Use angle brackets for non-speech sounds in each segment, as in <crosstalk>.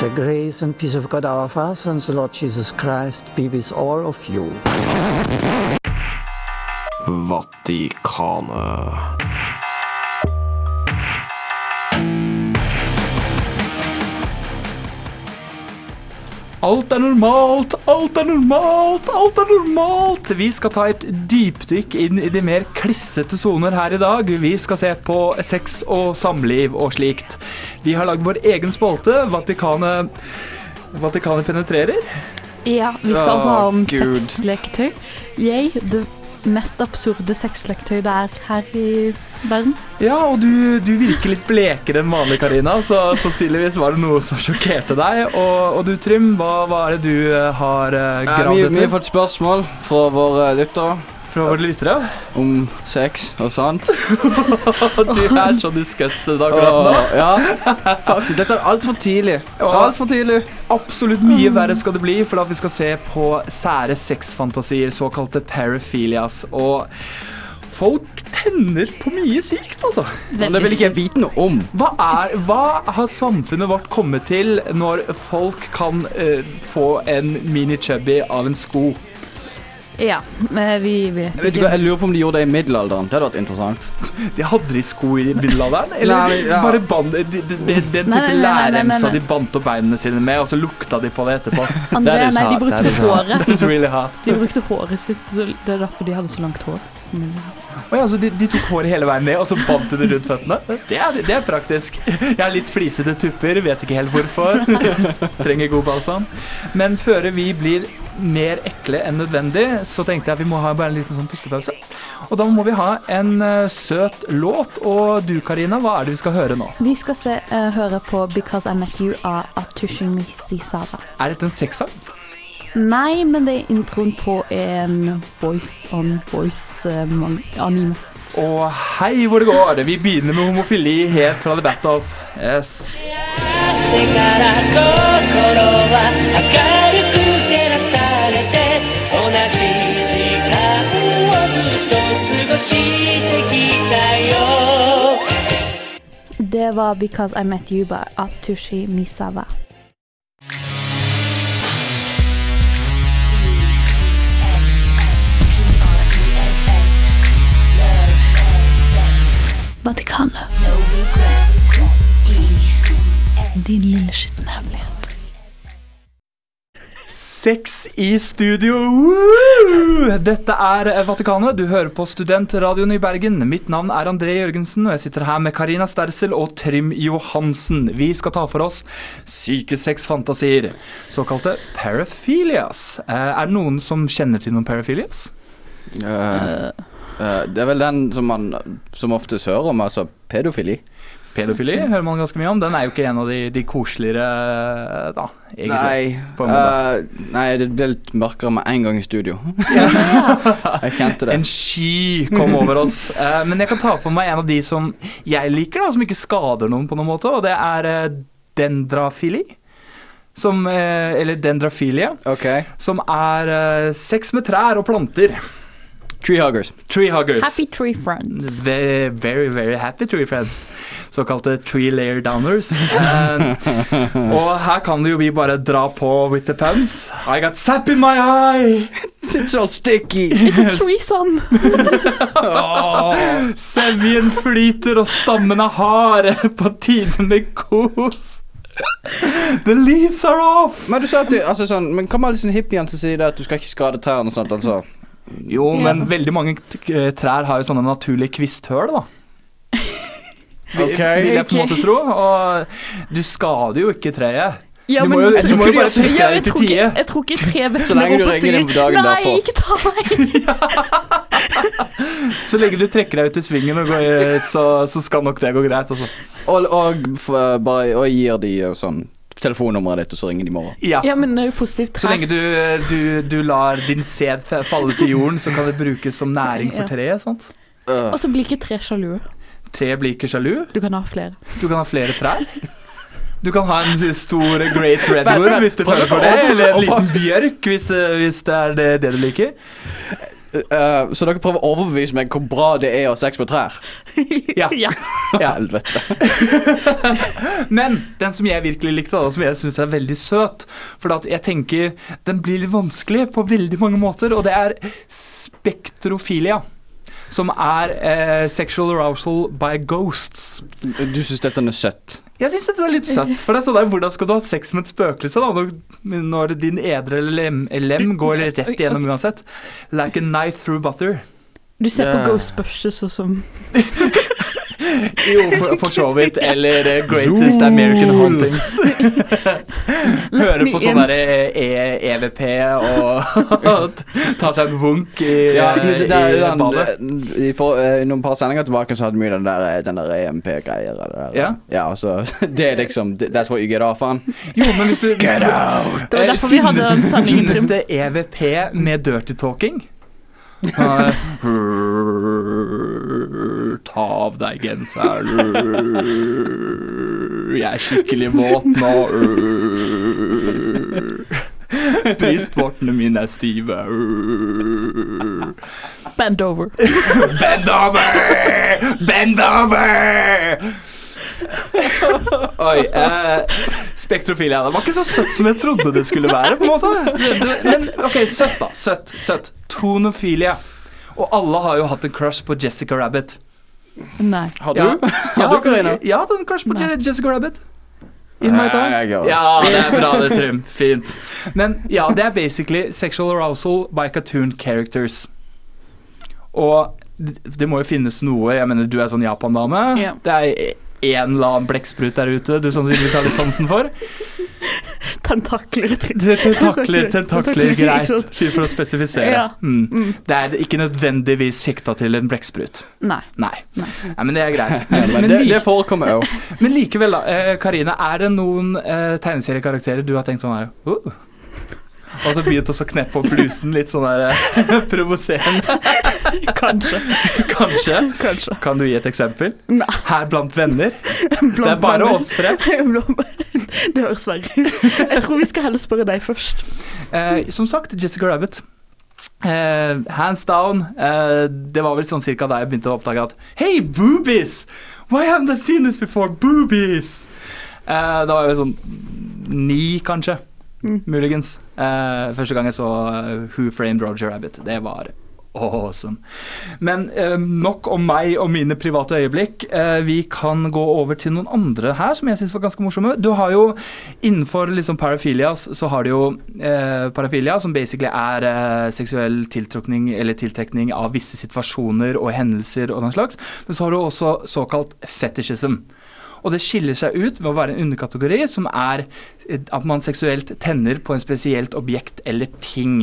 The grace and peace of God our Father and the Lord Jesus Christ be with all of you. Vatikanet. Alt er normalt, alt er normalt, alt er normalt. Vi skal ta et dypdykk inn i de mer klissete soner her i dag. Vi skal se på sex og samliv og slikt. Vi har lagd vår egen spalte, Vatikanet Vatikanet penetrerer. Ja, vi skal altså ha om sexleketøy. Jeg, det mest absurde sexleketøy det er her i verden. Ja, og du, du virker litt blekere enn vanlig, Karina, så sannsynligvis var det noe som sjokkerte deg. Og, og du, Trym, hva, hva er det du eh, har uh, Eh, gravd vi, vi har fått spørsmål fra våre lyttere fra våre lyttere? om sex og sånt. <laughs> Du er så disgusted akkurat nå. Oh, ja, faktisk. Dette er altfor tidlig. Altfor tidlig. Absolutt mye verre skal det bli, for at vi skal se på sære sexfantasier, såkalte paraphilias. Og folk tenner på mye sykt, altså. Men det vil ikke jeg vite noe om. Hva, er, hva har samfunnet vårt kommet til når folk kan uh, få en mini-chubby av en sko? Ja, men vi vet Jeg, vet ikke, jeg lurer på om de gjorde det i middelalderen. Det hadde vært interessant. <laughs> De hadde de sko i middelalderen? Eller Nei, ja. bare band, de, de, de, den type lærremsa de bandt opp beina sine med, og så lukta de på det etterpå. <laughs> André, nei, de brukte that is håret. Really hot. De brukte håret sitt, så det er derfor de hadde så langt hår. Oh, ja, så de, de tok håret hele veien ned, og så bandt de det rundt føttene? Det er, det er praktisk. Jeg har litt flisete tupper, vet ikke helt hvorfor. <laughs> Trenger god balsam. Men før vi blir mer ekle enn nødvendig, så tenkte jeg at vi må ha bare en liten sånn pustepause. Og da må vi ha en eh, søt låt. Og du, Karina, hva er det vi skal høre nå? vi skal se, eh, høre på 'Because I Met You' av Atushi Misisava. Er dette en sexsang? Nei, men det er introen på en Voice on Voice-anime. Og hei hvor det går. Vi begynner med homofili helt fra the bat off. Yes. ってから心は明るく照らされて 同じ時間をずっと過ごしてきたよ Det var 'Because I Met You' by Atushi Misawa. Vatikanet. Din lille skitne hemmelighet. Sex i studio! Woo! Dette er Vatikanet. Du hører på Studentradioen i Bergen. Mitt navn er André Jørgensen, og jeg sitter her med Karina Stersel og Trym Johansen. Vi skal ta for oss syke sexfantasier, såkalte paraphilias. Eh, Er det noen som kjenner til noen paraphilias? Uh, uh, det er vel den som man som oftest hører om, altså pedofili. Pedofili hører man ganske mye om. Den er jo ikke en av de, de koseligere, da, egentlig. Nei, eh, nei, det ble litt mørkere med en gang i studio. <laughs> jeg kjente det. En sky kom over oss. Uh, men jeg kan ta for meg en av de som jeg liker, da, som ikke skader noen på noen måte, og det er uh, dendrafili. Som, eh, eller dendrafilie. Okay. som er eh, sex med trær og planter. Treehuggers. Tree huggers. Happy Tree Friends. Very, Very, very happy tree friends. Såkalte tree layer downers. Eh, og her kan det jo vi bare dra på with the puns. I got sap in my eye! <laughs> It's all sticky. It's a threesome! <laughs> Sevjen flyter og stammen er hard <laughs> på tide med kos. The leaves are off! Men du sa at du, altså sånn Men hva med alle disse hippiene som sier at du skal ikke skade trærne og sånt, altså? Jo, men veldig mange eh, trær har jo sånne naturlige kvisthull, da. <laughs> Vil- Vil jeg på en måte tro. Og du skader jo ikke treet. Ja, Du må jo- du må jo bare trekke Ja, deg ut i tror tide. Jeg tror ikke tre <laughs> lenge opp og på dagen Nei, derpå." ikke ta meg! <laughs> Så lenge du trekker deg ut i svingen, og går, så, så skal nok det gå greit. Altså. Og, og, bare, og gir de sånn telefonnummeret ditt, og så ringer de i morgen. Ja. Ja, men det er jo positivt. Så lenge du, du, du lar din sæd falle til jorden, så kan det brukes som næring for treet. sant? Uh. Og så blir ikke tre sjalu. Tre blir ikke sjalu. Du kan ha flere. Du kan ha flere trær. Du kan ha en stor great redwood hvis du føler for det, eller en liten bjørk hvis, det- hvis det er det, det du liker. Eh, så dere prøver å overbevise meg hvor bra det er å ha sex med trær? <laughs> Ja. ja. <laughs> Ja. Helvete. <laughs> Men den som jeg virkelig likte, da, som jeg syns er veldig søt For at jeg tenker den blir litt vanskelig på veldig mange måter, og det er spektrofilia. Som er eh, sexual arousal by ghosts. Du syns dette er søtt? Jeg syns dette er litt søtt. <laughs> For det er sånn der, Hvordan skal du ha sex med et spøkelse da, når, når din edre lem, lem går rett igjennom uansett? Like a knife through butter. Du ser på Ja. Ghostbusters og som <laughs> <laughs> Jo, for, for så vidt. Eller uh, Greatest American Huntings. <laughs> Hører på sånn derre e EVP <laughs> og tar seg en vunk i, Ja, men det i den, badet. for, uh, noen par sendinger tilbake så hadde vi den der, den der EMP-greier. Ja. ja så det er liksom That's what you get off on. Jo, men hvis du, hvis Get du out! Det var derfor vi hadde den sendingen. finnes det EVP med dirty talking? Ja, Ta av deg genseren. Jeg er skikkelig våt nå. Brystvortene mine er stive. Bend over. Bend over! Bend over! Oi. Eh, spektrofilia. Det var ikke så søtt som jeg trodde det skulle være. på en måte Men OK, søtt, da. Søtt. søtt Tonofilia. Og alle har jo hatt en crush på Jessica Rabbit. Nei. Har du? Ja. Har du, Karina? Ja, har hatt en crush på Nei. Jessica Rabbit. In my time. Nei, Ja, det er bra det, Trym. Fint. Men ja, det er basically sexual arousal by cartoon characters. Og det, det må jo finnes noe Jeg mener, du er sånn Japan-dame. Yeah. Det er en eller annen blekksprut der ute du sannsynligvis har litt sansen for. Tentakler <laughs> Tentakler, tentakler, greit. Ikke for å spesifisere. Ja. Mm. Mm. Det er ikke nødvendigvis hekta til en blekksprut. Nei. Nei. Nei. Nei, men det er greit. Men, Men, det, det forekommer jo. Men likevel, da. Karine, Karina, er det noen eh, tegneseriekarakterer du har tenkt sånn her uh. Og så begynte også å kneppe opp blusen litt sånn der eh, <laughs> provoserende? Kanskje. Kanskje? Kanskje. Kan du gi et eksempel? Nei. Her blant venner? Det er bare venner. oss tre. <laughs> det høres verre ut. Jeg tror vi skal heller spørre deg først. Eh, som sagt, Jessica Rabbit. Eh, hands down. Eh, det var vel sånn cirka da jeg begynte å oppdage at Hei, boobies! Why haven't I seen this before? Boobies! Eh, da var jeg vel sånn ni, kanskje. Mm. Muligens. Eh, første gang jeg så eh, Who Framed Roger Rabbit. Det var awesome. Men eh, nok om meg og mine private øyeblikk. Eh, vi kan gå over til noen andre her som jeg syns var ganske morsomme. Du har jo innenfor liksom paraphilias så har du jo eh, parafilia, som basically er eh, seksuell tiltrukning eller tiltrekning av visse situasjoner og hendelser og den slags. Men så har du også såkalt fetishism. Og det skiller seg ut ved å være en underkategori som er eh, at man seksuelt tenner på en spesielt objekt eller ting.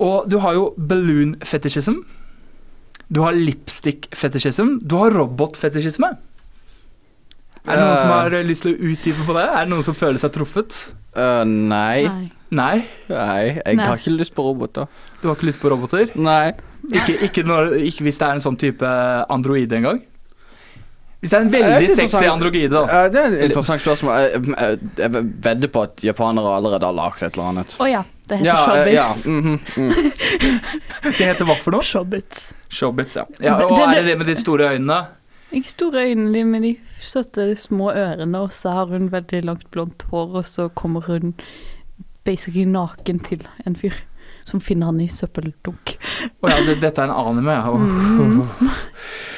Og du har jo balloon fetishism. Du har lipstick fetishism. Du har robot fetishisme. Er det noen som har eh, lyst til å utdype på det? Er det noen som føler seg truffet? Uh, nei. Nei. Nei? Nei, jeg Nei. har ikke lyst på roboter. Du har ikke lyst på roboter? Nei. Ikke, ikke, når, ikke hvis det er en sånn type androide engang? Hvis det er en veldig er sexy interessant. da. Det er et interessant spørsmål. Jeg, jeg, jeg vedder på at japanere allerede har lagd et eller annet. Å ja. Det heter Ja, shobbits. ja. Mhm, mm. <laughs> Det heter hva for noe? Shobbits. Shobbits, ja. ja og det- er det det med de store øynene? Ikke store øynene men med de søte små ørene, og så har hun veldig langt blondt hår, og så kommer hun basically naken til en fyr som finner han i søppeldunk. Å ja, det, dette er en anime, ja. Åh. <laughs> Mm. <laughs>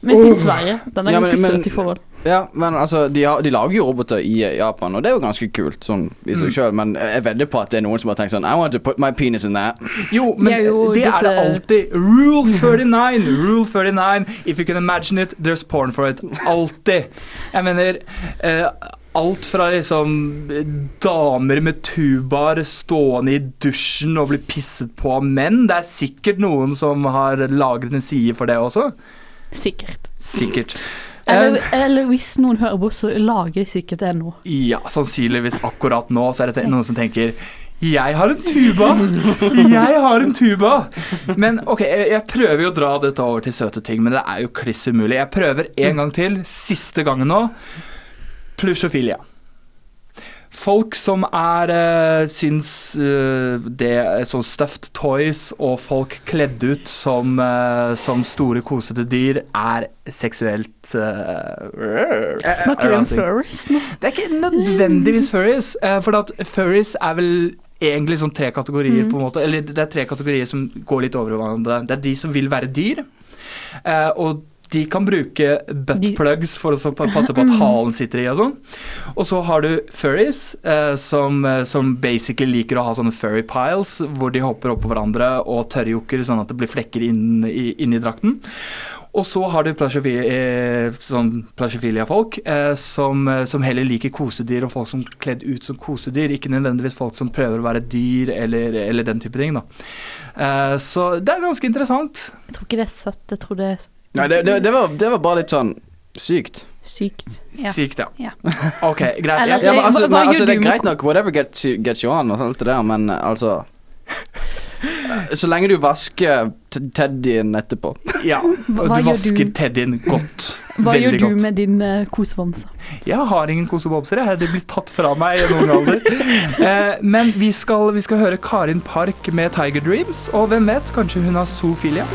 Men det finnes Sverige. Den er Ja, ganske men- søt i forhold. Ja, men altså, de, har, de lager jo roboter i Japan, og det er jo ganske kult sånn i seg Mm. sjøl, men jeg vedder på at det er noen som har tenkt sånn I want to put my penis in that. Jo, men Det er jo det er det alltid. Rule 39. Rule 39. If you can imagine it, there's porn for it. Alltid. Jeg mener uh, Alt fra liksom eh, damer med tubaer stående i dusjen og bli pisset på av menn. Det er sikkert noen som har lagret en side for det også. Sikkert. Sikkert. Eller, Eh, eller hvis noen hører på, så lager de sikkert det nå. Ja, sannsynligvis akkurat nå så er det noen som tenker jeg har en tuba! Jeg har en tuba! Men ok, jeg, jeg prøver jo å dra dette over til søte ting, men det er jo kliss umulig. Jeg prøver en gang til, siste gangen nå. Plusjofilia. Folk som er uh, syns uh, det er sånn stuffed toys og folk kledd ut som, uh, som store, kosete dyr, er seksuelt uh, Snakker vi om furries nå? Det er ikke nødvendigvis furries, uh, for at furries er vel egentlig sånn tre kategorier, Mm. på en måte. Eller det er tre kategorier som går litt over hverandre. Det er de som vil være dyr, eh, og de kan bruke buttplugs for å passe på at <laughs> halen sitter i og sånn. Og så har du furries, eh, som, eh, som basically liker å ha sånne furry piles, hvor de hopper oppå hverandre og tørrjokker sånn at det blir flekker inn i, inn i drakten. Og så har du plasjofi- eh, sånn plasjofilia-folk eh, som, eh, som heller liker kosedyr og folk som er kledd ut som kosedyr, ikke nødvendigvis folk som prøver å være dyr eller, eller den type ting. Eh, så det er ganske interessant. Jeg tror ikke det er søtt, jeg tror det er Nei, det, det, det, var, det var bare litt sånn sykt. sykt. Ja. Sykt, ja. Ja. <laughs> Ok, greit. Eller- Ja, men altså, hva men, gjør altså det er greit nok, whatever gets you, gets you on og alt det der, men eh, altså Så lenge du vasker teddyen etterpå. ja, og Hva du vasker du? teddyen godt. Hva Veldig gjør du godt. med din uh, kosebamse? Jeg har ingen kosebamser, jeg. Det blir tatt fra meg i noen alder. <laughs> Eh, men vi skal, vi skal høre Karin Park med Tiger Dreams, og hvem vet, kanskje hun har zoofilia?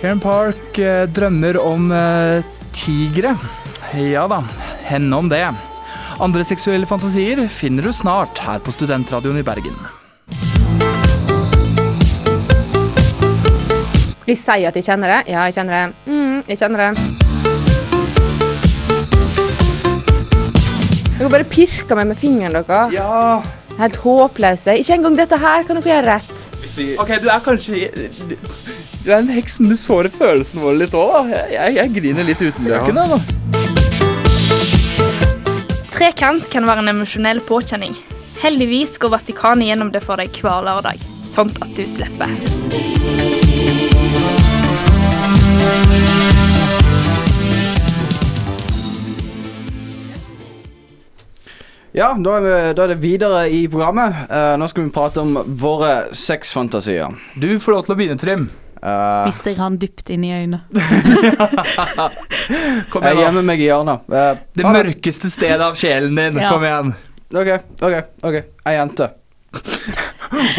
Karen Park eh, drømmer om eh, tigre. Ja da, henne om det. Andre seksuelle fantasier finner du snart her på Studentradioen i Bergen. Skal jeg si at jeg kjenner det? Ja, jeg kjenner det. Mm, jeg kjenner det. Dere bare pirker meg med fingeren deres. Ja Helt håpløse. Ikke engang dette her kan dere gjøre rett. Ok, du er kanskje Du er en heks, men du sårer følelsene våre litt òg, da. Jeg, jeg, griner litt utenløkende. da. Trekant kan være en emosjonell påkjenning. Heldigvis går Vatikanet gjennom det for deg hver lørdag, sånn at du slipper. Ja, da er, vi, da er det videre i programmet. Uh, nå skal vi prate om våre sexfantasier. Du får lov til å begynne, Trym. Uh, Vi stirrer han dypt inn i øynene. <laughs> Kom jeg igjen, da. gjemmer meg i hjørnet. Eh, Det ha mørkeste stedet av sjelen din. Ja. Kom igjen. OK, OK. ok Ei jente. <laughs>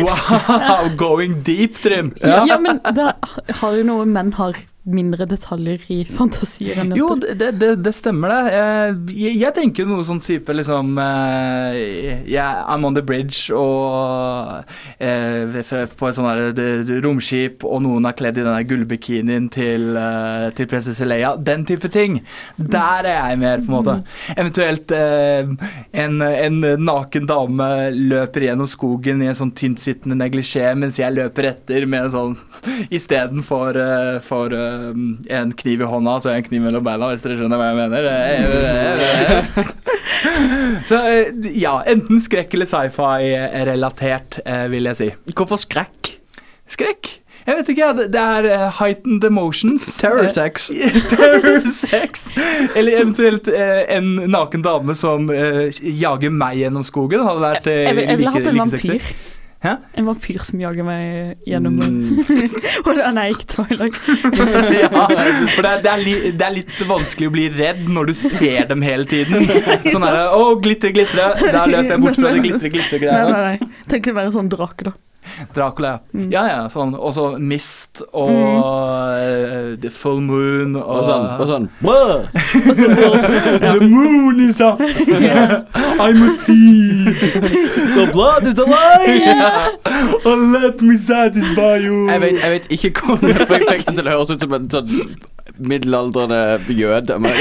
Wow, going deep, Trym. Ja, men da har jo noe menn har mindre detaljer i <laughs> fantasier enn Jo, det, det, det stemmer det. Eh, Jeg, jeg tenker noe sånn type liksom eh, yeah, I'm on the bridge og eh, på et sånt romskip, og noen er kledd i den gullbikinien til, eh, til prinsesse Leia. Den type ting. Der er jeg mer, på en måte. Eventuelt eh, en, en naken dame løper gjennom skogen i en sånn tyntsittende neglisjé, mens jeg løper etter med en sånn <laughs> istedenfor uh, for eh, en kniv i hånda, så en kniv mellom beina, hvis dere skjønner hva jeg mener. Eh, så eh, ja, enten skrekk eller sci-fi-relatert, eh, vil jeg si. Hvorfor skrekk? Skrekk? Jeg vet ikke, det, det er eh, heightened emotions. Terror Eh, sex. <laughs> Terror sex. Eller eventuelt eh, en naken dame som eh, jager meg gjennom skogen. Hadde vært eh, Jeg, jeg, jeg ville like, hatt en like sexy. Hæ? En vampyr som jager meg gjennom Mm. <laughs> Og det- Nei, ikke Twilight. <laughs> ja, for det er, det, er li, det er litt vanskelig å bli redd når du ser dem hele tiden. <laughs> Sånn er det. Å, glitre, glitre. Da løper jeg bort fra det glitre, Nei, glitre-greia. nei, nei. Tenk å være sånn drake, da. Dracula, ja. Mm. Ja, ja, sånn. Og så Mist og mm. The Full Moon og, Og sånn. Og sånn. Brr! <laughs> The moon is up! I must feed! The blood is alive. Yeah. <laughs> Oh, let me satisfy you! Jeg vet, jeg vet ikke hvordan jeg fikk fikk det til å høres ut som en sånn middelaldrende jøde. Men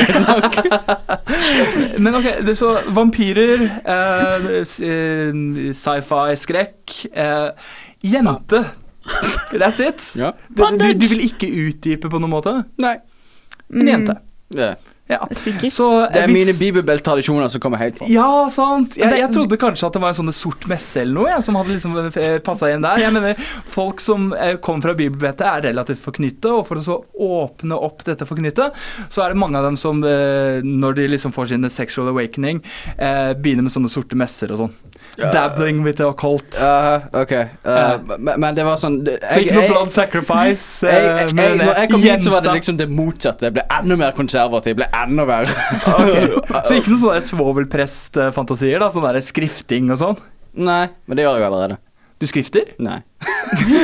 <laughs> Men ok, det, så vampyrer, eh, eh, sci-fi, skrekk eh, Jente. That's it. ja. Du, du, du vil ikke utdype på noen måte? Nei. En jente. Ja. Ja. Sikkert. Så eh, Det er hvis- mine bibelbelttradisjoner som kommer helt fra. Ja, sant. Jeg, jeg trodde kanskje at det var en sånn sort messe eller noe, jeg, som hadde liksom passa inn der. Jeg mener, Folk som eh, kommer fra bibelbeltet, er relativt forknyttet, og for å så åpne opp dette forknyttet, så er det mange av dem som, eh, når de liksom får sin sexual awakening, eh, begynner med sånne sorte messer og sånn. Dabbling with the occult. Uh, ok. Uh, Ja. men, men det var sånn det, så ikke noe blood sacrifice. eh, jeg, jeg, jeg, når jeg kom eh, hit, så var det liksom det motsatte. Jeg ble enda mer konservativ. Jeg ble enda verre. <laughs> okay. <laughs> Så ikke noen sånne svovelprestfantasier? da Sånn der skrifting og sånn? Nei, men det gjør jeg allerede. Du skrifter? Nei. <laughs>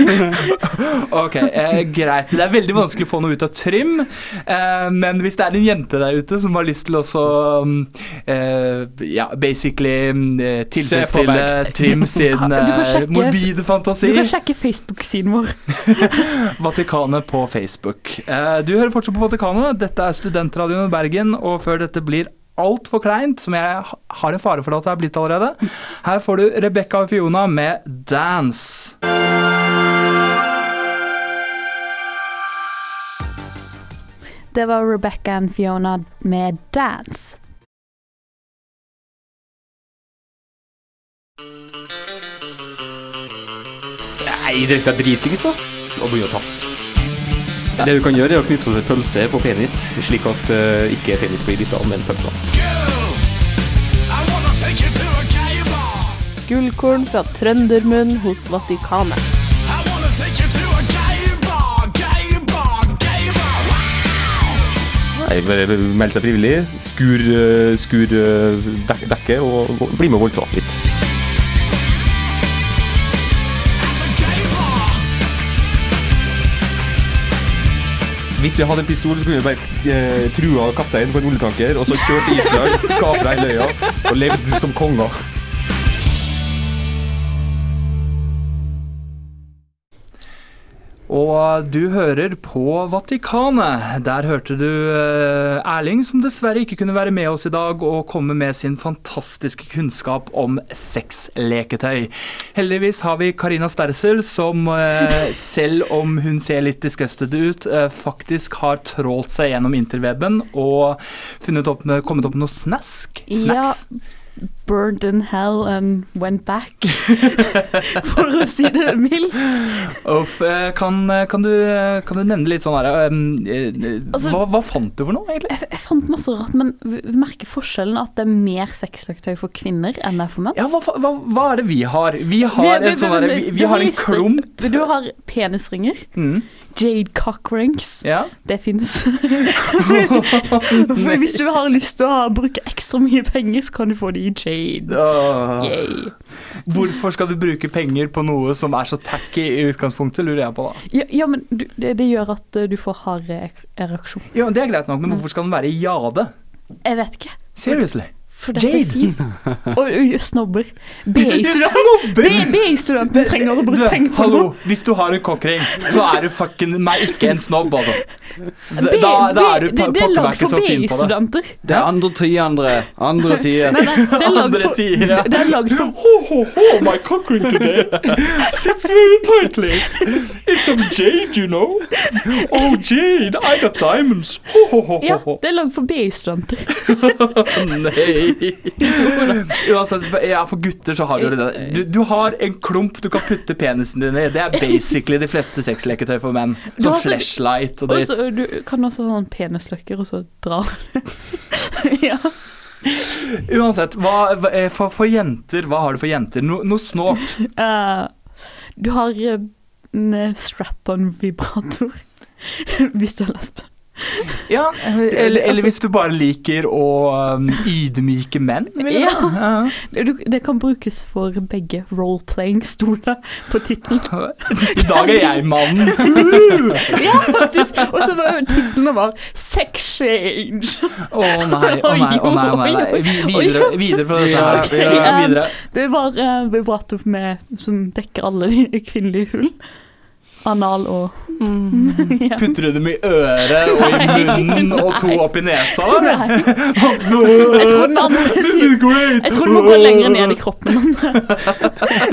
Ok, eh, greit. Det er veldig vanskelig å få noe ut av Trym. Eh, men hvis det er en jente der ute som har lyst til å så, mm, eh, Ja, basically mm, eh, tilfredsstille. Trym <laughs> sin eh, sjekke- morbide Du kan sjekke Facebook-siden vår. <laughs> Vatikanet på Facebook. Eh, du hører fortsatt på Vatikanet. Dette er Studentradioen i Bergen, og før dette blir altfor kleint, som jeg har en fare for at det er blitt allerede, her får du Rebekka og Fiona med 'Dance'. Det var Rebecca og Fiona med 'Dance'. Nei, drikk er dritings, da. Og begynner å tafse. Det du kan gjøre, er å knytte en pølse på penis, slik at uh, ikke penis blir bitt av, men pølsa. Gullkorn fra Trøndermunn hos Vatikanet. Nei, bare Meld seg frivillig, skur, eh, skur eh, dek dekket og og bli med og voldta litt. Hvis vi hadde en pistol, så kunne vi bare eh, trua kapteinen på en oljetanker, og så kjørt til Israel, kapra hele øya og levd som konger. Og du hører på Vatikanet. Der hørte du eh, Erling, som dessverre ikke kunne være med oss i dag og komme med sin fantastiske kunnskap om sexleketøy. Heldigvis har vi Karina Stersel, som eh, <laughs> selv om hun ser litt disgusted ut, eh, faktisk har trålt seg gjennom interweben og opp med, kommet opp med noe snask. Snacks. Burned in hell and went back. <laughs> For å si det mildt. Uff, eh, kan, kan, du, kan du nevne litt sånn her eh, eh, Altså- hva, hva fant du for noe, egentlig? Jeg, jeg fant masse rart, men vi vi merker forskjellen at det er mer sexløktøy for kvinner enn det er for menn. Ja, hva, hva, hva er det vi har? Vi har en sånn derre vi, vi har en klump. Du har penisringer. Mm. Jade cockrings. Ja. Det fins. <laughs> <laughs> Hvis du har lyst til å bruke ekstra mye penger, så kan du få det i jade. Åh. Yay. Hvorfor skal du bruke penger på noe som er så tacky i utgangspunktet, lurer jeg på da. Ja, ja men du, det, det gjør at eh, du får hard ek- ereksjon. Ja, Det er greit nok, men hvorfor skal den være i jade? Jeg vet ikke. Seriously? For dette er fint. <laughs> Og, snobber. BI-studenten trenger å bruke penger på hallo, hvis du har en cockring, så er du fucking meg ikke en snobb, altså. Da, da, da er du er pokker meg lagd ikke for så fin på det. Det er andre ti. Andre er lagd Andre ti, ja. det er lagd for Ho, ho, ho, my cockring today sits very tightly. It's of jade, you know. Oh, jade, I got diamonds. Ho, ho, ho, ho, Ja, det er lagd for BI-studenter. <laughs> Nei. <laughs> Uansett, ja, for gutter så har du det. Du, du har en klump du kan putte penisen din i. Det er basically de fleste sexleketøy for menn. Som så- flashlight og dritt. du kan også ha en penisløkker, og så drar du. <laughs> ja. Uansett, hva, eh, for, for jenter, hva har du for jenter? No, noe snålt. Uh, <laughs> du har en eh, strap-on-vibrator. Hvis du er lesbe. <laughs> Ja, eller, eller Altså- hvis du bare liker å um, ydmyke menn. Ja. Du, det kan brukes for begge. role-playing-stoler på tittelen. <laughs> I dag er jeg mannen. <laughs> ja, faktisk. Og så var tittelen var 'Sex Change'. Å nei, å nei, å nei. å nei, nei. Vi, videre, videre fra dette her. Ja, Ja, videre. Det var uh, vibrator med, som dekker alle de kvinnelige hull. Anal og <laughs> ja. Putter du dem i øret og i munnen og to opp i nesa? Nei. Jeg tror! Jeg du må gå lenger ned i <laughs> kroppen.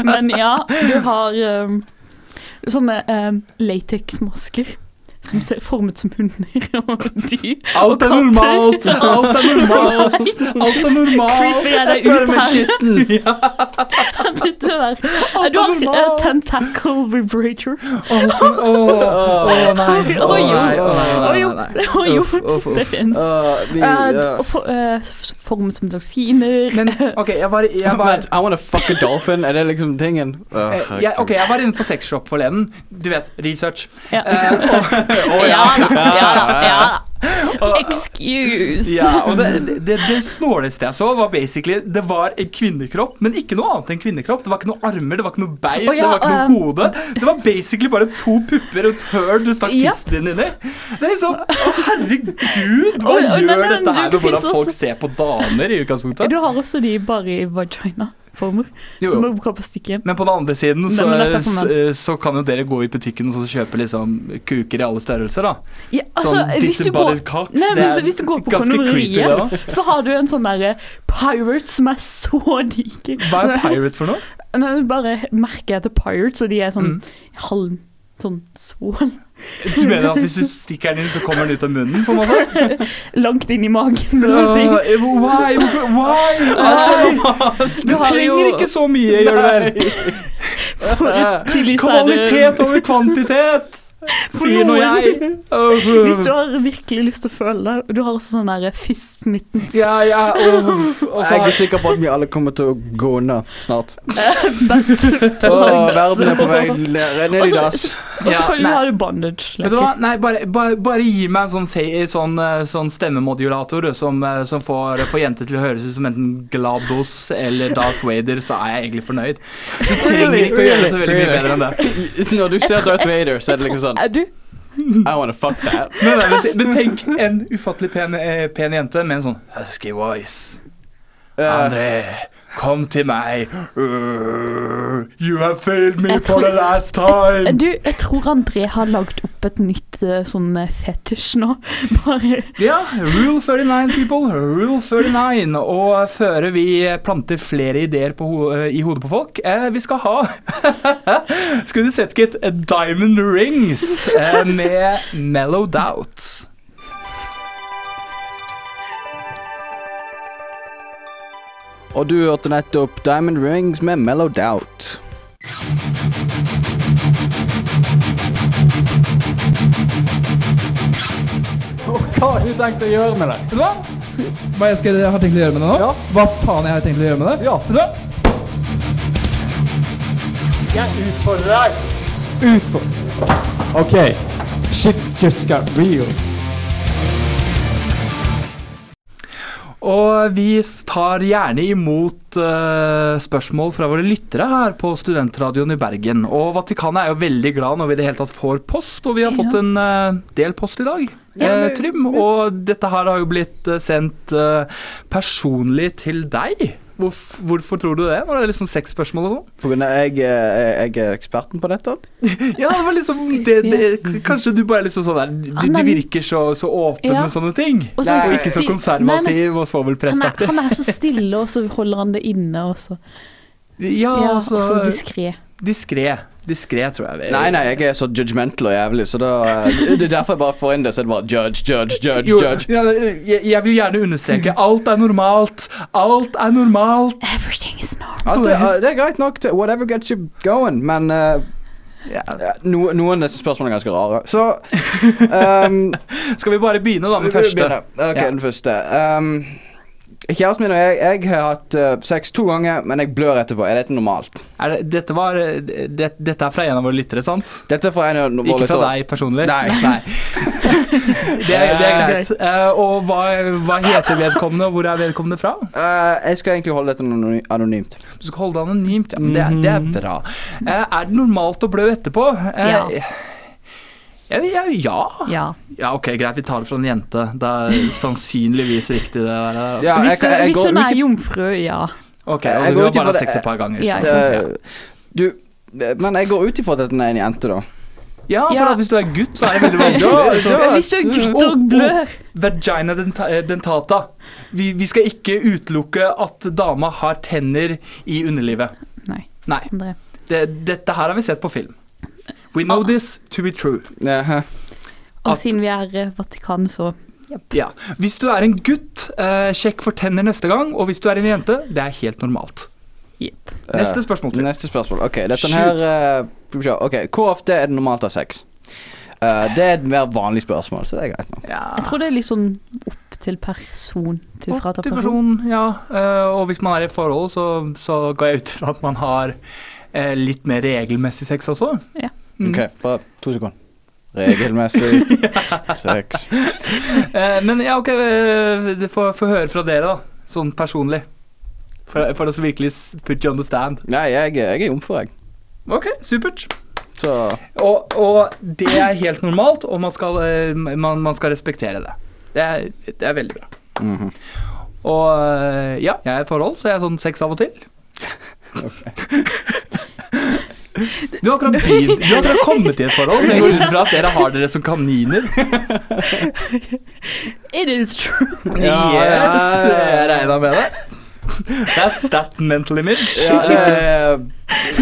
Men ja, du har um, sånne um, lateksmasker som ser formet som hunder og dyr. Alt er normalt! Alt er normalt! Alt er normalt! Creeper jeg deg ut her. <laughs> <laughs> Det der. Du har uh, tentacle vibrator. <laughs> Å nei. Å jo. nei. Å. Jo. Det fins. Uh, vi, Uh, uh, og for, uh, f- formet som delfiner. Men OK, jeg var, jeg <laughs> var I wanna fuck a dolphin. Er det liksom tingen? Uh, Eh, ok, jeg var inne på sexshop forleden. Du vet, research. Ja. Eh, ja da, ja da. Excuse. ja, og det, det, det snåleste jeg så, var basically Det var en kvinnekropp, men ikke noe annet enn kvinnekropp. Det var ikke noe armer, det var ikke noe bein, oh, ja, det var ikke noe um, hode. Det var basically bare to pupper og et høl du stakk tissen din inn i. Det er liksom Å, herregud! Hva Og- og- nei, gjør nei, dette her med hvordan folk ser på damer i utgangspunktet? Du har også de bare i vagina-former, Jo, jo. er bra på stikken. Men på den andre siden så, er så kan jo dere gå i butikken og så kjøpe liksom kuker i alle størrelser, da. Ja, altså, sånn hvis du går cocks. Nei, men er hvis du går på kondomeriet, så har du en sånn derre pirate som er så diger. Hva er pirate for noe? Nei, Bare merker jeg til pirates, og de er sånn Mm. halv sånn svål. Du mener at hvis du stikker den inn, så kommer den ut av munnen? på en måte? <laughs> Langt inn i magen, Uh, si. Uh, why? Hvorfor- Why? Why? Du Du trenger jo- ikke så mye, gjør du vel? Kvalitet over kvantitet, sier nå jeg. Hvis du har virkelig lyst til å føle det Du har også sånn der fist mittens. Ja, ja, og jeg er sikker på at vi alle kommer til å gå unna snart. <laughs> oh, verden er på vei ned, i dass. Og selvfølgelig ja, har du bondage. Vet du hva? Nei, bare, bare, bare gi meg en sånn, fe- sånn, eh, sånn stemmemodulator som, eh, som får, får jenter til å høres ut som enten GLaDOS eller Darth Vader, så er jeg egentlig fornøyd. Du trenger ikke å gjøre det så veldig mye bedre enn det. Når du ser Darth Vader, så er det liksom sånn Er du? I wanna fuck that. <laughs> Nei, nei, men, men tenk en ufattelig pen, eh, pen jente med en sånn husky voice. Uh, André, kom til meg. Uh, you have failed me tror, for the last time. Du, jeg tror André har lagd opp et nytt eh, sånn eh, fetisj nå. <laughs> Bare Ja, Rule 39, people. Rule 39. Og før vi planter flere ideer på ho i hodet på folk, eh, vi skal ha <laughs> Skulle du sett, gitt, Diamond Rings eh, med Mellow Doubt. Og du hørte nettopp Diamond Rings med Mellow Doubt. Hva har du tenkt å gjøre med det? Vet du hva? Hva jeg skal, har tenkt å gjøre med det nå? Ja. Hva faen jeg har tenkt å gjøre med det? Ja. Vet du hva? Jeg utfordrer deg. Utfordrer. OK. Shit just got real. Og vi tar gjerne imot uh, spørsmål fra våre lyttere her på Studentradioen i Bergen. Og Vatikanet er jo veldig glad når vi i det hele tatt får post, og vi har fått en uh, del post i dag. Men- Trym, og dette her har jo blitt sendt personlig til deg. Hvorf, hvorfor tror du det, Var det liksom seks spørsmål og sånn? På grunn av jeg, eh, jeg er eksperten på dette. <laughs> Ja, det var liksom det, det, Kanskje du bare er liksom sånn der Du, du er- virker så, så åpen Ja. med sånne ting. Og så ikke så konservativ og han er, svovelprestaktig. han er så stille, og så holder han det inne, og så Ja, Ja, og altså så diskré. Diskré. Diskré, tror jeg. Nei, nei, jeg er så judgmental og jævlig, så da eh, Det er derfor jeg bare får inn det, så er det bare judge, judge, judge, Jo, judge. ja, jeg, jeg vil gjerne understreke alt er normalt. Alt er normalt. Everything is normal. Alt er, eh, det er greit nok til whatever gets you going, men uh, Ja. ja, no, noen av disse spørsmålene er ganske rare. Så um, <laughs> Skal vi bare begynne da med vi første? Ok, Ja. den første. Um, Kjæresten min og jeg, jeg har hatt eh, sex to ganger, men jeg blør etterpå. Er dette normalt? Er det, dette, var, det, dette er fra en av våre lyttere, sant? Dette er fra en av våre Ikke fra deg personlig? Nei. <laughs> det, er, det er greit. Uh, og hva, hva heter vedkommende, og hvor er vedkommende fra? Uh, jeg skal egentlig holde dette anonymt. Du skal holde det anonymt, ja. Men det, er- det er bra. Eh, er det normalt å blø etterpå? Eh, Ja. Ja, ja, ja. Ja. Ok, greit. Vi tar det fra en jente. Det er <laughs> sannsynligvis riktig, det der. Altså. Ja, Hvis, jeg- jeg hvis hun er jomfru, ja. Ok, og altså, går du har bare hatt sex et par ganger. Ja, så- Det- Du Men jeg går ut ifra at dette er en jente, da. Ja, for Ja. at hvis du er gutt, så er det veldig <laughs> vanskelig. Ja, Hvis du er gutt og oh, blør Vagina eh, dentata. Vi, vi skal ikke utelukke at dama har tenner i underlivet. Nei, Nei. Det, dette her har vi sett på film. We know Ah. this to be true. Jaha. Og siden vi er eh, Vatikanet, så Ja. Hvis du er en gutt, eh, sjekk for tenner neste gang. Og hvis du er en jente, det er helt normalt. Neste Eh, spørsmål. Til. Neste spørsmål. Ok, dette Shoot. her uh, skal vi se. Ok, Hvor ofte er det normalt å ha sex? Uh, det er et mer vanlig spørsmål, så det er greit nok. Jeg tror det er litt sånn opp til person. Til opp til person. ja. Uh, og hvis man er i et forhold, så, så går jeg ut fra at man har eh, litt mer regelmessig sex også. Ja. Mm. Ok, bare to sekunder. Regelmessig <laughs> sex. Eh, men ja, ok, få får får høre fra dere, da. Sånn personlig. For, for å så virkelig put you on the stand. Nei, jeg, jeg er jomfru, jeg. Ok, supert. Så Og, og det er helt normalt, og man skal, eh, man, man skal respektere det. Det er, det er veldig bra. mhm. Og eh, ja, jeg er i forhold, så jeg er sånn sex av og til. <laughs> <laughs> Du har akkurat begynt Du har akkurat kommet i et forhold, så jeg går ut fra at dere har dere som kaniner. <laughs> It is true. yes, jeg regna med det. That's that mental image. Ja, eh,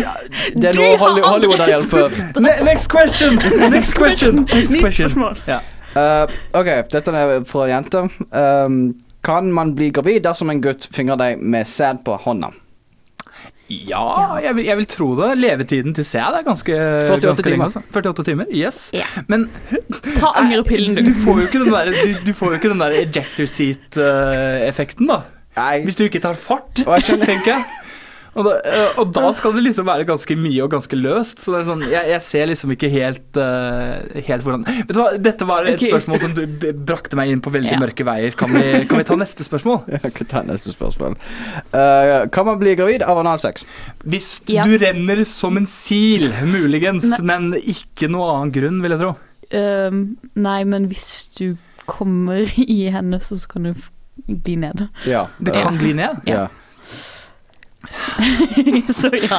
ja, det er <laughs> noe Holly- Hollywood har <laughs> hjulpet. Ne next question! Next question! Next question. Ja. Eh, ok, dette er fra en jente. Um, kan man bli gravid dersom en gutt fingrer deg med sæd på hånda? Ja, jeg vil, jeg vil tro det. Levetiden til sæd er ganske, 48 ganske lenge. Altså. 48 timer, yes. Ja. Men Ta angrepillen, du, du. får jo ikke den der, du, du får jo ikke den der ejector seat-effekten, da. Nei. Hvis du ikke tar fart, tenker jeg. Og da, eh, og da skal det liksom være ganske mye og ganske løst. Så det er sånn, jeg, jeg ser liksom ikke helt, uh, helt hvordan Vet du hva, Dette var et okay. spørsmål som du brakte meg inn på veldig Ja. mørke veier. Kan vi, kan vi ta neste spørsmål? <laughs> Jeg kan ta neste spørsmål. Uh, kan man bli gravid av analsex? Hvis Ja. du renner som en sil, muligens, men ikke noe annen grunn, vil jeg tro. Ehm, nei, men hvis du kommer i henne, så kan du gli ned. Ja. Det kan gli ned. Ja. <laughs> så ja.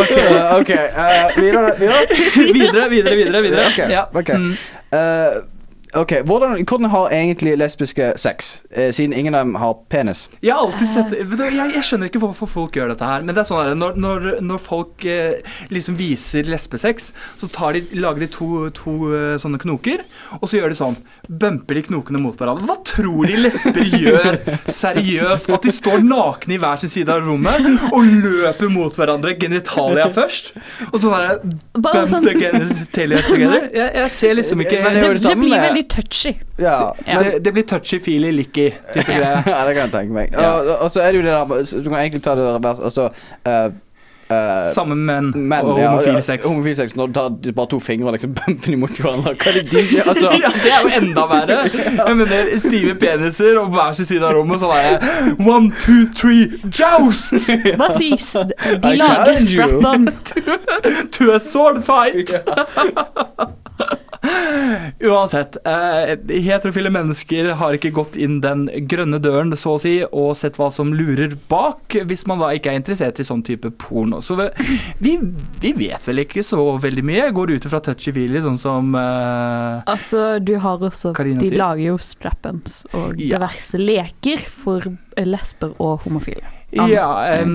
Ok, okay. ok, eh, videre, videre. Videre, videre, videre. videre. Ok, Ja. ok. Mm. Eh, ok, hvordan, hvordan har egentlig lesbiske sex, eh, siden ingen av dem har penis? Jeg har alltid sett jeg, jeg skjønner ikke hvorfor folk gjør dette her. Men det er sånn her, når, når, når folk eh, liksom viser lesbesex, så tar de, lager de to, to eh, sånne knoker, og så gjør de sånn. Bumper de knokene mot hverandre. Hva tror de lesber gjør? Seriøst? At de står nakne i hver sin side av rommet og løper mot hverandre, genitalia først? Og sånn her Bare Bump sånn- the genitalia together? Jeg, jeg ser liksom ikke Men det Det, det blir med- veldig touchy. Ja, Ja. det, det blir touchy-feely licky type greier. <laughs> ja, det kan jeg tenke meg. Og, og så er det jo det der Du kan egentlig ta det revers. Altså uh, Sammen med menn men, og homofil ja, sex. Homofil sex Når du tar bare to fingre og liksom <laughs> bumper imot mot hverandre. Hva er det de gjør? Altså, <laughs> ja, det er jo enda verre. Jeg mener, Stive peniser og hver sin side av rommet, så er det one, two, three, joust! Hva sies? De I lager you. strap-on. To a sword fight! <laughs> Uansett, eh, heterofile mennesker har ikke gått inn den grønne døren, så å si, og sett hva som lurer bak, hvis man da ikke er interessert i sånn type porno. Så vi, vi vet vel ikke så veldig mye. Jeg går ut fra touchy-feely, sånn som eh, Altså, du har også Karina De sier. lager jo strap-ons og Ja. diverse leker for lesber og homofile. Ja, um,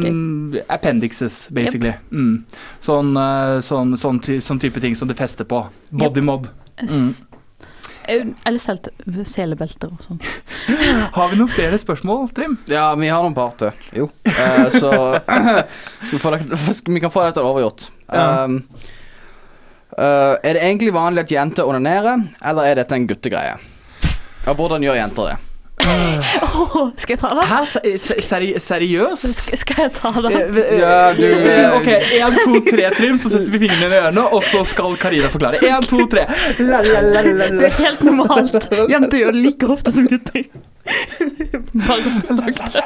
okay. appendixes, basically. Mm. Sånn, eh, sånn, sånn, sånn type ting som du fester på. Bodymod. Yep. Mm. Eller selebelter og sånn. <laughs> Har vi noen flere spørsmål, Trim? ja, vi har noen par til. Jo. Uh, så <laughs> skal vi, få det, skal vi kan få dette overgjort. Um, uh, er det egentlig vanlig at jenter onanerer, eller er dette en guttegreie? Og hvordan gjør jenter det? Åh, skal jeg ta det? Hæ, se- se- seri seriøst? Skal, skal jeg ta det? Eh, eh, Ja, du, <laughs> eh, Ok, én, to, tre, Trim, så setter vi fingrene i ørene, og så skal Karina forklare. Én, to, tre. La, la, la, la, Det er helt normalt. Jenter gjør det like ofte som gutter. Bare sakte.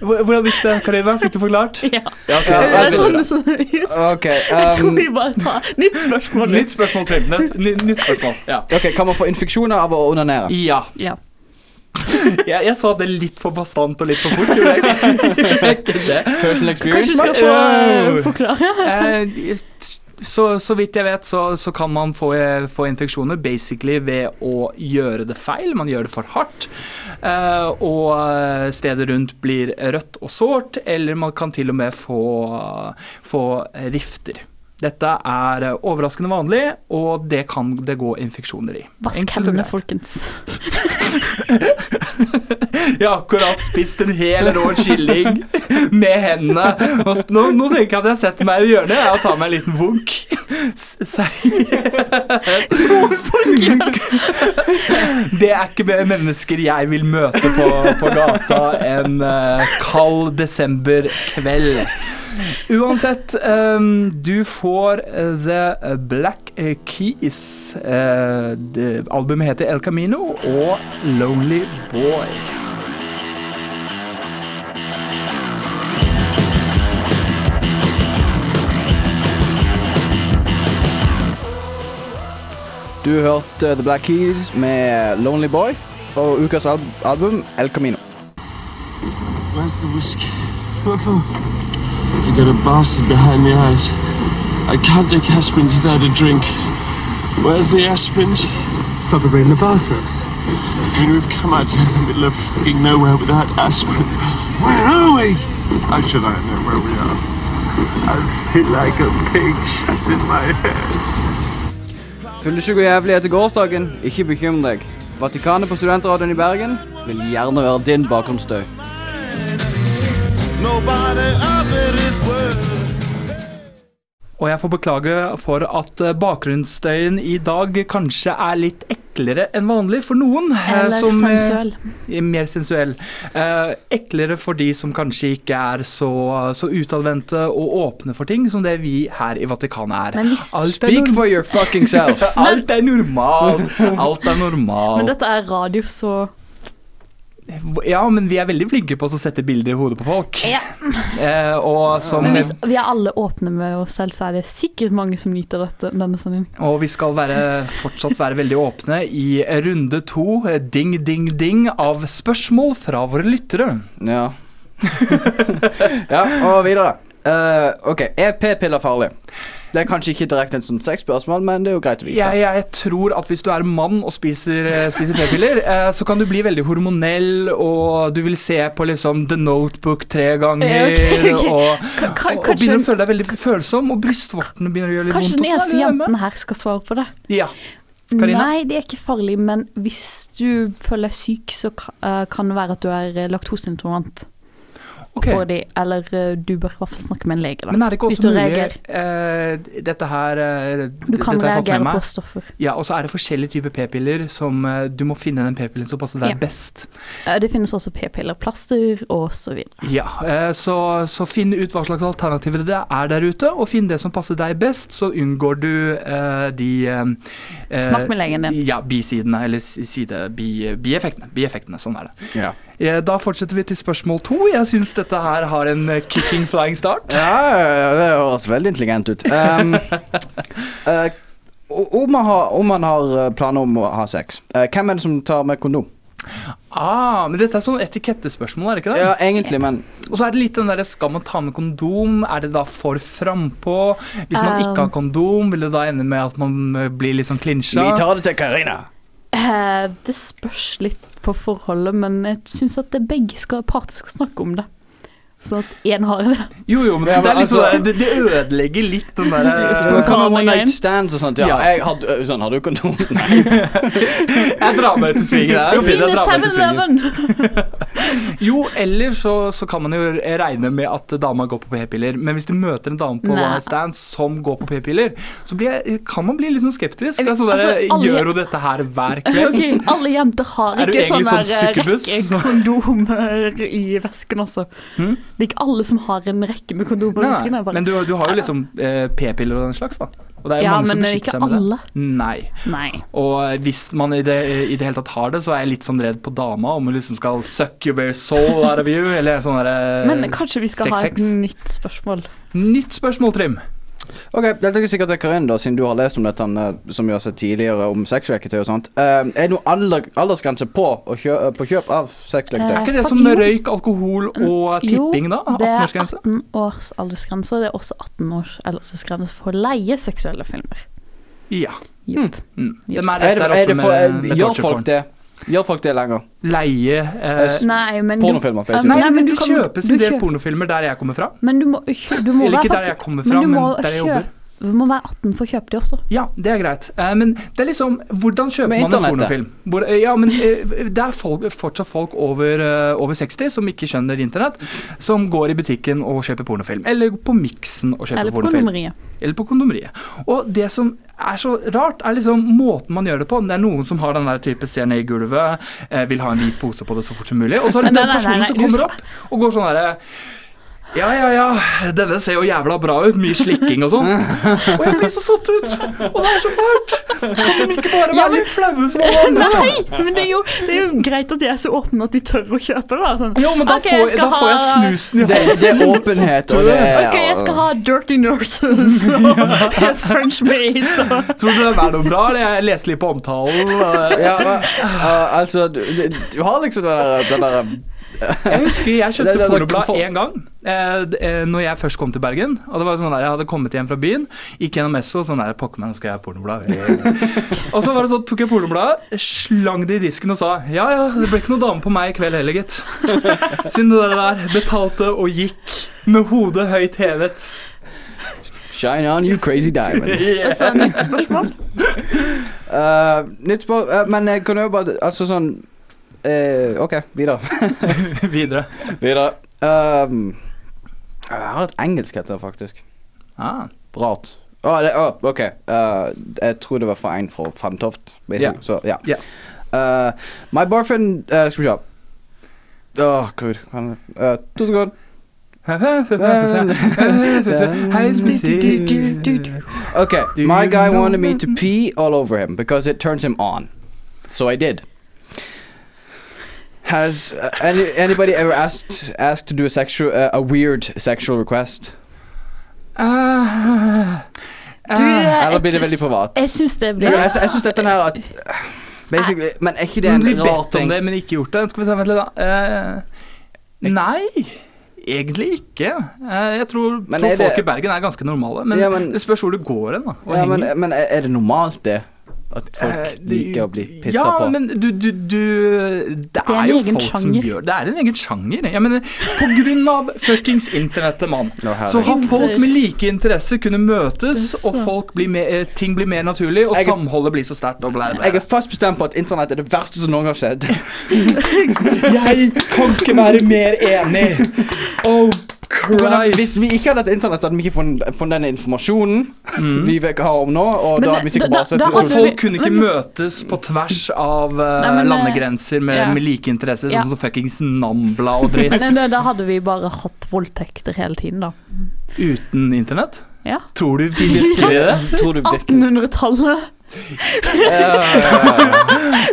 Hvor- Hvordan gikk det, Karina? Fikk du forklart? Ja. Ja, okay. Ja, Det er altså- sånn, okay, Ok, <laughs> jeg tror um, vi bare tar nytt spørsmål. Nytt spørsmål, Trim. Nytt, nytt spørsmål. Ja. ok, Kan man få infeksjoner av å onanere? ja. Ja. <laughs> Jeg, jeg sa det litt for bastant og litt for fort, gjorde jeg ikke? <laughs> det? Personal Kanskje du skal få eh, forklare? <laughs> Eh, så, så vidt jeg vet, så, så kan man få, få infeksjoner basically ved å gjøre det feil. Man gjør det for hardt. eh, og eh, stedet rundt blir rødt og sårt, eller man kan til og med få, få rifter. Dette er eh, overraskende vanlig, og det kan det gå infeksjoner i. Vask hendene, folkens. <laughs> Jeg har akkurat spist en hel rå kylling med hendene. Nå, nå tenker jeg at jeg setter meg i hjørnet og tar meg en liten vunk. Det er ikke mer mennesker jeg vil møte på, på gata en eh, kald desemberkveld. Uansett, um, du får eh, The Black Keys. Uh, det, albumet heter El Camino og Lonely Boy. Du hørte The Black Keys med Lonely Boy og ukas al album El Camino. Where's the whiskey? I got a bastard behind the eyes. I can't take aspirins without a drink. Where's the aspirins? Probably in the bathroom. I mean, we've come out here in the middle of fucking nowhere without aspirin. Where are we? How should I know where we are? I feel like a pig shut in my head. Fyllesyk og jævlig etter gårsdagen, ikke bekymr deg. Vatikanet på Studentradioen i Bergen vil gjerne være din bakgrunnsstøy. Nobody other is worth Og jeg får beklage for at bakgrunnsstøyen i dag kanskje er litt eklere enn vanlig for noen. eh, Eller som, eh, sensuell. er Mer sensuell. Eh, eklere for de som kanskje ikke er så, så utadvendte og åpne for ting som det vi her i Vatikanet er. Er Speak for your fucking self. <laughs> Alt er normal! <laughs> Alt er normalt. Men dette er radio, så Ja, men vi er veldig flinke på å sette bilder i hodet på folk. Ja. Eh, og som Men hvis vi er alle åpne med oss selv, så er det sikkert mange som nyter dette, denne sendingen. Og vi skal være, fortsatt være veldig åpne i runde to, eh, ding, ding, ding, av spørsmål fra våre lyttere. Ja. <laughs> ja, og videre. Uh, ok, er p-piller farlig? Det er kanskje ikke direkte en sånn sexspørsmål, men det er jo greit å vite. Jeg, jeg tror at hvis du er mann og spiser, eh, spiser p-piller, eh, så kan du bli veldig hormonell, og du vil se på liksom The Notebook tre ganger, Ja, okay. ok. og, og, og begynner å føle deg veldig følsom, og brystvortene begynner å gjøre litt Kanskje vondt. den eneste jenten her skal svare på det. Ja. Karina? Nei, det er ikke farlig, men hvis du føler deg syk, så eh, kan det være at du er laktoseintolerant. Ok. På de, eller eh, du bør i hvert fall snakke med en lege. Da. Men er det ikke også du mulig eh, Dette her uh, Du kan dette har jeg med reagere på stoffer. Ja, og så er det forskjellige typer p-piller som uh, du må finne den p-pillen som passer deg Ja. best. Det finnes også p-piller, plaster og så videre. Ja, så, så finn ut hva slags alternativer det er der ute, og finn det som passer deg best, så unngår du de Snakk med legen din. Ja, bisidene, eller si- side, bi, bieffektene. Bieffektene, sånn er det. Ja. Da fortsetter vi til spørsmål to. Jeg syns dette her har en eh, kicking flying start. Ja, det høres veldig intelligent ut. Um, uh, <laughs> om, man har, om man har eh, planer om å ha sex, uh, hvem er det som tar med kondom? Ah, men dette er sånn etikettespørsmål, er det ikke det? Ja, egentlig, men Og så er det litt den derre Skal man ta med kondom? Er det da for frampå? Hvis man Um. ikke har kondom, vil det da ende med at man blir litt sånn klinsja? vi tar det til Karina. Eh, Det spørs litt på forholdet, men jeg syns at det begge skal, parter skal snakke om det. Sånn at én har det. Jo, jo, men det, er litt altså- sånn det, det ødelegger litt den der Spontane Kan man one night stands og sånt? Ja, jeg hadde eh, sånn, har du kondom? Nei. <laughs> Jeg drar meg ut i svingen der. Det svingen. 7-Eleven! <laughs> Jo, eller så, så kan man jo regne med at dama går på p-piller. Men hvis du møter en dame på Nei. one night stands som går på p-piller, så blir jeg, kan man bli litt sånn skeptisk. Jeg Altså, der, altså, alle- Gjør hun dette her hver <laughs> kveld? Ok, alle jenter har ikke sånn sånn succubus? rekke kondomer i vesken, altså. Hm? Det er ikke alle som har en rekke med kondomer i vesken. men du, du har jo liksom eh, p-piller og den slags, da. Og det er Ja, mange som men beskytter seg med alle. det. Nei. Nei. Og hvis man i det, i det hele tatt har det, så er jeg litt sånn redd på dama om hun liksom skal suck your very soul out of you, eller sånn derre Men kanskje vi skal ha et 6-6. nytt spørsmål. Nytt spørsmål, Trym. Ok, Dette er sikkert til Karin, da, siden du har lest om dette eh, som vi har sett tidligere, om sexleketøy og sånt. Eh, er det noen alder, aldersgrense på, å kjø, på kjøp av sexleketøy? Er ikke det Eh, som røyk, alkohol og tipping, da? Jo, det er 18-årsgrense? 18 års aldersgrense. Det er også 18 års aldersgrense for å leie seksuelle filmer. Ja. Jupp. Mm. Jupp. Er det, er det for, gjør folk det? Gjør folk det lenger? Leie eh, Nei, men du, Pornofilmer, Nei. Nei, men det du kjøpes en del pornofilmer der jeg kommer fra. men du må, du må Eller ikke der jeg kommer men fra, du men der jeg kjø- jobber. Du må være 18 for å kjøpe de også. Ja, det er greit. Eh, men det er liksom Hvordan kjøper man en pornofilm? Hvor, eh, ja, men eh, Det er folk, fortsatt folk over, eh, over 60 som ikke skjønner internett, som går i butikken og kjøper pornofilm. Eller på Miksen og kjøper Eller på pornofilm. kondomeriet. Eller på kondomeriet. Og det som er så rart, er liksom måten man gjør det på. Det er noen som har den der type ser ned i gulvet, vil ha en hvit pose på det så fort som mulig. Og så er det <laughs> den personen som kommer opp og går sånn herre ja, ja, ja, denne ser jo jævla bra ut. Mye slikking og sånn. <laughs> Og jeg blir så satt ut! Og det er så fælt! Kan de ikke bare Ja, være men- litt flaue som alle andre? Nei, men det er, jo, det er jo greit at de er så åpne at de tør å kjøpe det. da. Sånn, Jo, men da, okay, får, skal da får jeg snusen i Det, <laughs> halsen. det er åpenhet, og det er Ok, jeg skal ha Dirty Nurses og <laughs> French Maids og Tror du det er noe bra? eller Jeg leser litt på omtalen. ja, men, uh, altså du, du, du har liksom den der, den der Jeg husker jeg kjøpte <laughs> det- det- pornoblad én gang. Eh, eh, når jeg først kom til Bergen. Og det var sånn der, Jeg hadde kommet hjem fra byen, gikk gjennom Esso og sånn der, Pokker meg, nå skal jeg ha pornoblad. <laughs> og så var det sånn, tok jeg pornobladet, slang det i disken og sa ja ja, det ble ikke noe dame på meg i kveld heller, gitt. <laughs> Siden det der betalte og gikk med hodet høyt hevet. Shine on you crazy diamond. Og så nytt spørsmål. Uh, nytt spørsmål, uh, men jeg kan jo bare Altså sånn eh, OK, videre. <laughs> Videre. videre. Um, jeg har et engelsk heter det faktisk. Ah. Rart. Oh, det, oh, OK. Uh, jeg tror det var for en fra Fantoft. Ja. Så, ja. Yeah. Uh, my boyfriend uh, Skal vi se. Å, gud. Uh, to sekunder. <laughs> Okay, my guy wanted me to pee all over him because it turns him on. So I did. Has uh, any, anybody ever asked asked to do a sexual uh, a weird sexual request? Ah. Du, Ah. Eller blir det jeg- veldig privat? Jeg syns det blir jeg, jeg syns dette her at Basically, men er ikke det en blir rar bedt om det, men ikke gjort det. Skal vi se, vent litt, da. Uh, nei, egentlig ikke. Uh, jeg tror, tror er det- folk i Bergen er ganske normale. Men, Ja, men- det spørs hvor du går hen. da, og Ja, men, men er det normalt, det? At folk Eh, det- liker å bli pissa ja, på? men du, du, du Det er, er jo folk sjanger. som gjør Det er en egen sjanger. Ja, men på grunn av fuckings internettet, mann, så har folk med like interesser kunnet møtes, og folk blir mer, eh, ting blir mer naturlig, og Jeg er- samholdet blir så sterkt. og bla, bla. Jeg er fast bestemt på at internett er det verste som noen gang har skjedd. <laughs> <laughs> Jeg kan ikke være mer enig! <laughs> Oh Hvordan- Hvis vi ikke hadde hatt internett, hadde vi ikke fått fått den informasjonen vi vet- har om nå. Og Men da hadde vi sikkert bare sett Og folk vi- kunne ikke men- møtes på tvers av uh, Nei, men, eh, landegrenser med, ja. med like interesser, Ja. sånn som fuckings Nambla og dritt. <laughs> Men da, da hadde vi bare hatt voldtekter hele tiden, da. Uten internett? Ja. Tror du virkelig det? <laughs> Tror du virkelig 1800-tallet. Eh,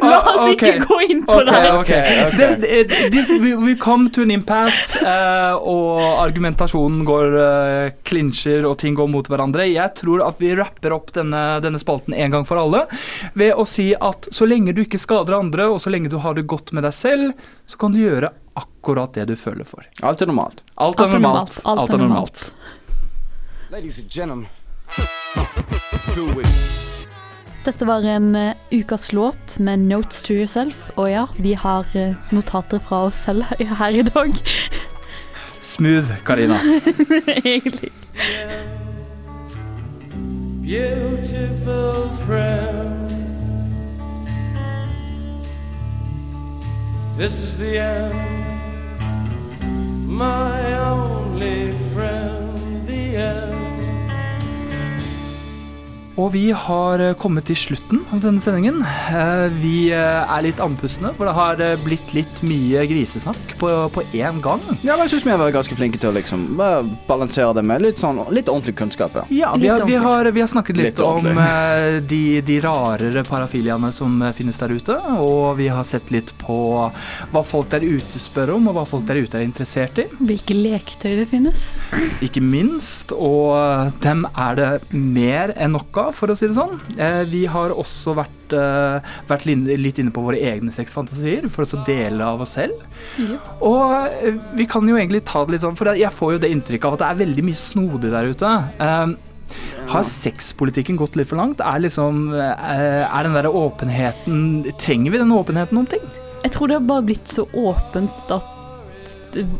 <laughs> La oss okay. ikke gå inn på okay, det. ok. ok. Det, det, this, we, we come to an impasse, uh, og argumentasjonen går uh, klinsjer, og ting går mot hverandre. Jeg tror at vi rapper opp denne, denne spalten en gang for alle ved å si at så lenge du ikke skader andre, og så lenge du har det godt med deg selv, så kan du gjøre akkurat det du føler for. Alt er normalt. Alt er normalt. Alt er normalt. Ladies and gentlemen, <laughs> do it. Dette var en eh, ukas låt med 'Notes to Yourself'. Og ja, vi har eh, notater fra oss selv <laughs> her i dag. Smooth, Karina. <laughs> Egentlig. Beautiful friend. This is the end. My only friend, the end. Og vi har eh, kommet til slutten av denne sendingen. Eh, Vi eh, er litt andpustne, for det har blitt litt mye grisesnakk på, på én gang. Ja, men jeg syns vi har vært ganske flinke til å liksom balansere det med litt sånn litt ordentlig kunnskap. Ja. Ja, vi har, vi har, vi har snakket litt, Litt om de, de rarere parafiliaene som finnes der ute. Og vi har sett litt på hva folk der ute spør om, og hva folk der ute er interessert i. Hvilke leketøy det finnes. Ikke minst. Og dem er det mer enn nok av, for å si det sånn. Eh, Vi har også vært, eh, vært litt inne på våre egne sexfantasier, for å dele av oss selv. Og eh, vi kan jo egentlig ta det litt sånn, for jeg får jo det inntrykket av at det er veldig mye snodig der ute. Har sexpolitikken gått litt for langt? Er liksom Er den der åpenheten Trenger vi den åpenheten om ting? Jeg tror det har bare blitt så åpent at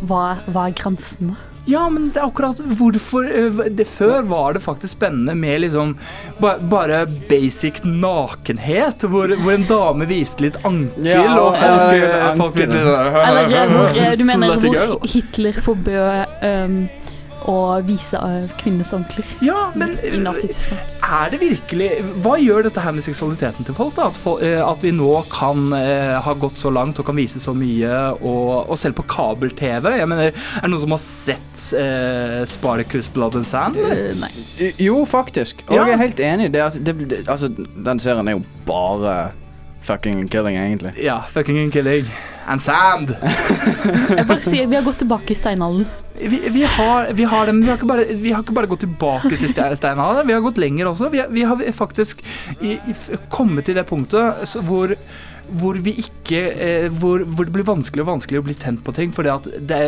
hva, hva er grensene? Ja, men det er akkurat hvorfor eh, det, Før var det faktisk spennende med liksom ba, bare basic nakenhet, hvor, hvor en dame viste litt ankel, Ja, og folk, folk litt Eller eh, hvor, eh, du mener hvor Hitler forbød um, å vise uh, kvinnes ankler Ja, men i Nazi-Tyskland. Er det virkelig Hva gjør dette her med seksualiteten til folk? da? At, fol- eh, at vi nå kan eh, ha gått så langt og kan vise så mye, og, og selv på kabel-TV? Jeg mener, Er det noen som har sett eh, Sparkus Blood and Sand? Uh, nei. Jo, faktisk. Og Ja. jeg er helt enig. i Det, at det, det, altså, den serien er jo bare fucking killing, egentlig. Ja, fucking killing. And sand! Jeg bare sier Vi har gått tilbake i steinalderen. Vi, vi, har, vi har dem, vi har ikke bare, vi har ikke bare gått tilbake til ste- steinalderen, vi har gått lenger også. Vi, har- vi har faktisk i, i, kommet til det punktet så hvor, hvor vi ikke eh, hvor, hvor det blir vanskelig og vanskelig å bli tent på ting, fordi at det,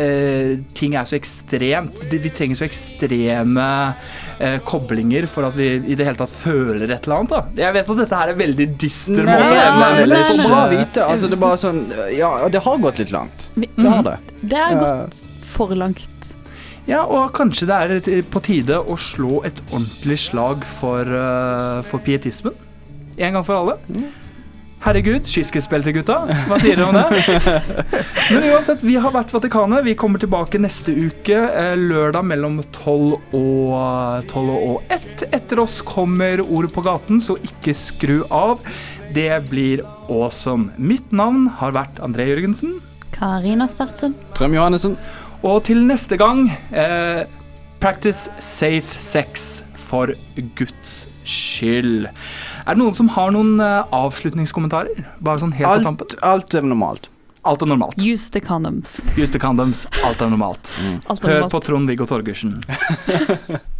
ting er så ekstremt. Vi trenger så ekstreme eh, koblinger for at vi i det hele tatt føler et eller annet. Da. Jeg vet at dette her er veldig dyster Nei, måte å men det er ellers, bra å eh, vite. Altså, det er bare sånn Ja, det har gått litt langt. Det har det. Det har gått for langt. Ja, og kanskje det er på tide å slå et ordentlig slag for, uh, for pietismen. En gang for alle. Herregud, skysskuespill til gutta. Hva sier dere om det? <laughs> Men uansett, vi har vært Vatikanet. Vi kommer tilbake neste uke, eh, lørdag mellom 12 og 12 og 1. Etter oss kommer Ordet på gaten, så ikke skru av. Det blir awesome. Mitt navn har vært André Jørgensen. Karina Stertsen. Trøm Johannessen. Og til neste gang eh, Practice safe sex for Guds skyld. Er det noen som har noen eh, avslutningskommentarer? Bare sånn helt på Alt, tampen. alt er normalt. Alt er normalt. Use the condoms. Use the condoms. Alt er normalt. Alt er Hør på Trond-Viggo Torgersen. <laughs> <laughs>